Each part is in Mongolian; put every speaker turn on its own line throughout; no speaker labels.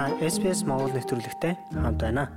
Та SPS Монгол нэвтрүүлэгтэй хамт байна.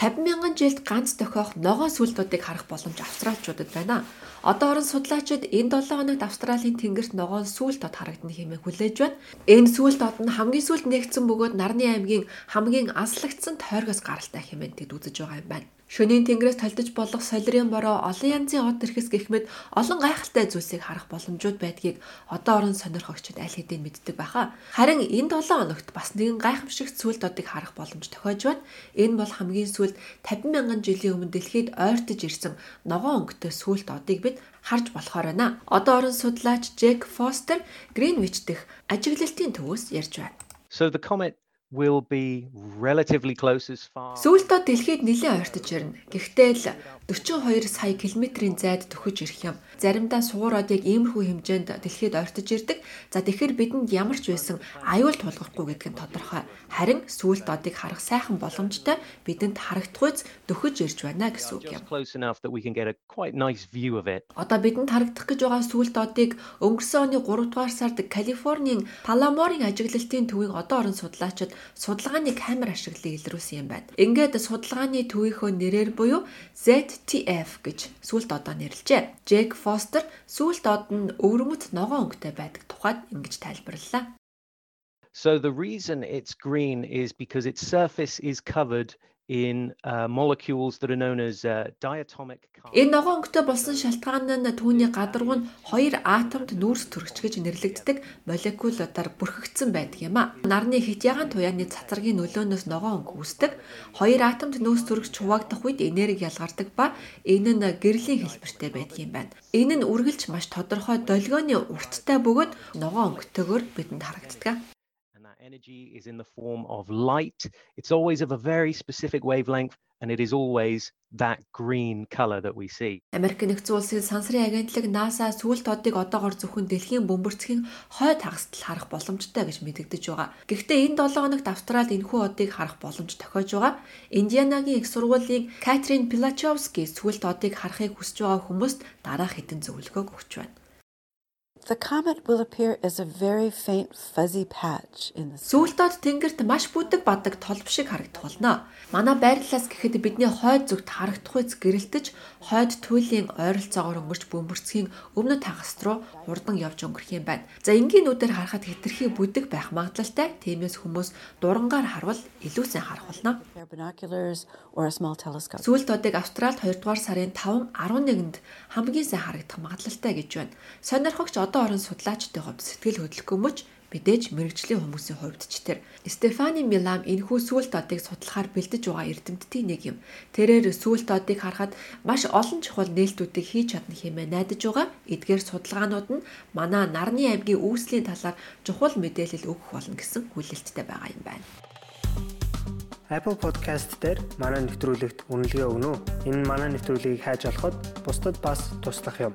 50 мянган жилд ганц тохиох ногоон сүлтүүдийг харах боломж австралчуудад байна. Одоо орон судлаачид энэ 7 хоногт Австралийн тэнгэрт ногоон сүлт тод харагдана хэмээн хүлээж байна. Энэ сүлт тод нь хамгийн сүүлд нэгдсэн бөгөөд Нарны аймгийн хамгийн аслагдсан тойргоос гаралтай хэмээн тэд үзэж байгаа юм байна. Шөнийн тэнгэрээс талдаж болох солирын бороо олон янзын од төрхс гихмэд олон гайхалтай зүйлсийг харах боломжууд байдгийг одоо орон сонирхогчид аль хэдийн мэддэг байхаа. Харин энэ 7 хоногт бас нэгэн гайхамшигт сүлд одыг харах боломж тохиож байна. Энэ бол хамгийн сүүлд 50 мянган жилийн өмнө дэлхийд ойртож ирсэн ногоон өнгөтэй сүлд одыг бид харж болохоор байна. Одоо орон судлаач Джек Фостер Гринвич дэх ажиглалтын төвөөс ярьж байна.
So the comet will be relatively close as far.
Сүүлдөө дэлхийд нэлээд ойртож ирнэ. Гэхдээ л 42 сая километрийн зайд төхөж ирэх юм. Заримдаа суураад яг иймэрхүү хэмжээнд дэлхийд ойртож ирдэг. За тэгэхээр бидэнд ямар ч байсан аюул тулгархгүй гэдг нь тодорхой. Харин сүүлд одыг харах сайхан боломжтой бидэнд харагдахуйц төхөж ирж байна гэсэн үг юм. Одоо бидэнд харагдах гэж байгаа сүүлд одыг өнгөрсөн оны 3 дугаар сард Калифорнийн Паламорын ажиглалтын төвийн одоо орон судлаачид судалгааны камер ашиглалыг илрүүлсэн юм байна. Ингээд судалгааны төвийнхөө нэрээр буюу ZTF гэж сүүлд одоо нэрлэжээ. Джек Фостер сүүлд од нь өвөрмөц ногоон өнгөтэй байдаг тухайд ингэж тайлбарллаа.
So the reason it's green is because its surface is covered in uh, molecules that are known as uh, diatomic
Энэ ногоон өнгөтэй болсон шалтгаан нь түүний гадаргуу нь хоёр атомд нүүрс төрөгч гэж нэрлэгддэг молекулуудаар бүрхэгдсэн байдаг юм а. Нарны хит ягаан туяаны цацрагийн нөлөөнөөс ногоон өнгө үүсдэг. Хоёр атомд нүүрс төрөгч хуваагдах үед энерги ялгардаг ба энэ нь гэрлийн хэлбэртэй байдаг юм байна. Энэ нь үргэлж маш тодорхой долгионы урттай бөгөөд ногоон өнгөтэйгээр бидэнд харагддаг
energy is in the form of light. It's always of a very specific wavelength and it is always that green color that we see.
Америк нэгдсэн улсын сансрын агентлаг NASA сүүл тодыг одоогор зөвхөн дэлхийн бөмбөрцгийн хойд хагасдал харах боломжтой гэж мэдэгдэж байгаа. Гэхдээ энэ 7 хоногт Австралид энэхүү одыг харах боломж тохиож байгаа. Индианагийн их сургуулийн Катрин Пилачовски сүүл тодыг харахыг хүсэж байгаа хүмүүст дараах хэдэн зөвлөгөөг өгч байна.
The comet will appear as a very faint fuzzy patch in the
Сүүлдод тэнгэрт маш бүдэг бадаг толб шиг харагдах болно. Манай байрлалаас гэхэд бидний хойд зүгт харагдах үз гэрэлтэж хойд туйлын ойролцоогоор өнгөрч бөмбөрцгийн өмнөд хагас руу хурдан явж өнгөрөх юм байна. За энгийн нүдээр харахад хэтэрхий бүдэг байх магадлалтай. Тиймээс хүмүүс дурангаар харвал илүү сайн харах болно. Сүүлдодыг Австралид 2 дугаар сарын 5 11-нд хамгийн сайн харагдах магадлалтай гэж байна. Сонирхогч одоо олон орон судлаачдын хувьд сэтгэл хөдлөхгүй мөч мэдээж мэрэгжлийн хүмүүсийн хувьд ч тэр Стефани Милам энэхүү сүулт одыг судлахаар бэлдэж байгаа эрдэмтдийн нэг юм. Тэрээр сүулт одыг харахад маш олон чухал нээлтүүдийг хийж чадна хэмээн найдаж байгаа. Эдгээр судалгаанууд нь манай нарны аймгийн үүслийн талаар чухал мэдээлэл өгөх болно гэсэн хүлээлттэй байгаа юм байна.
Apple Podcast дээр манай нэвтрүүлэгт үнэлгээ өгнө үү? Энэ манай нэвтрүүлгийг хайж олоход бусдад бас туслах юм.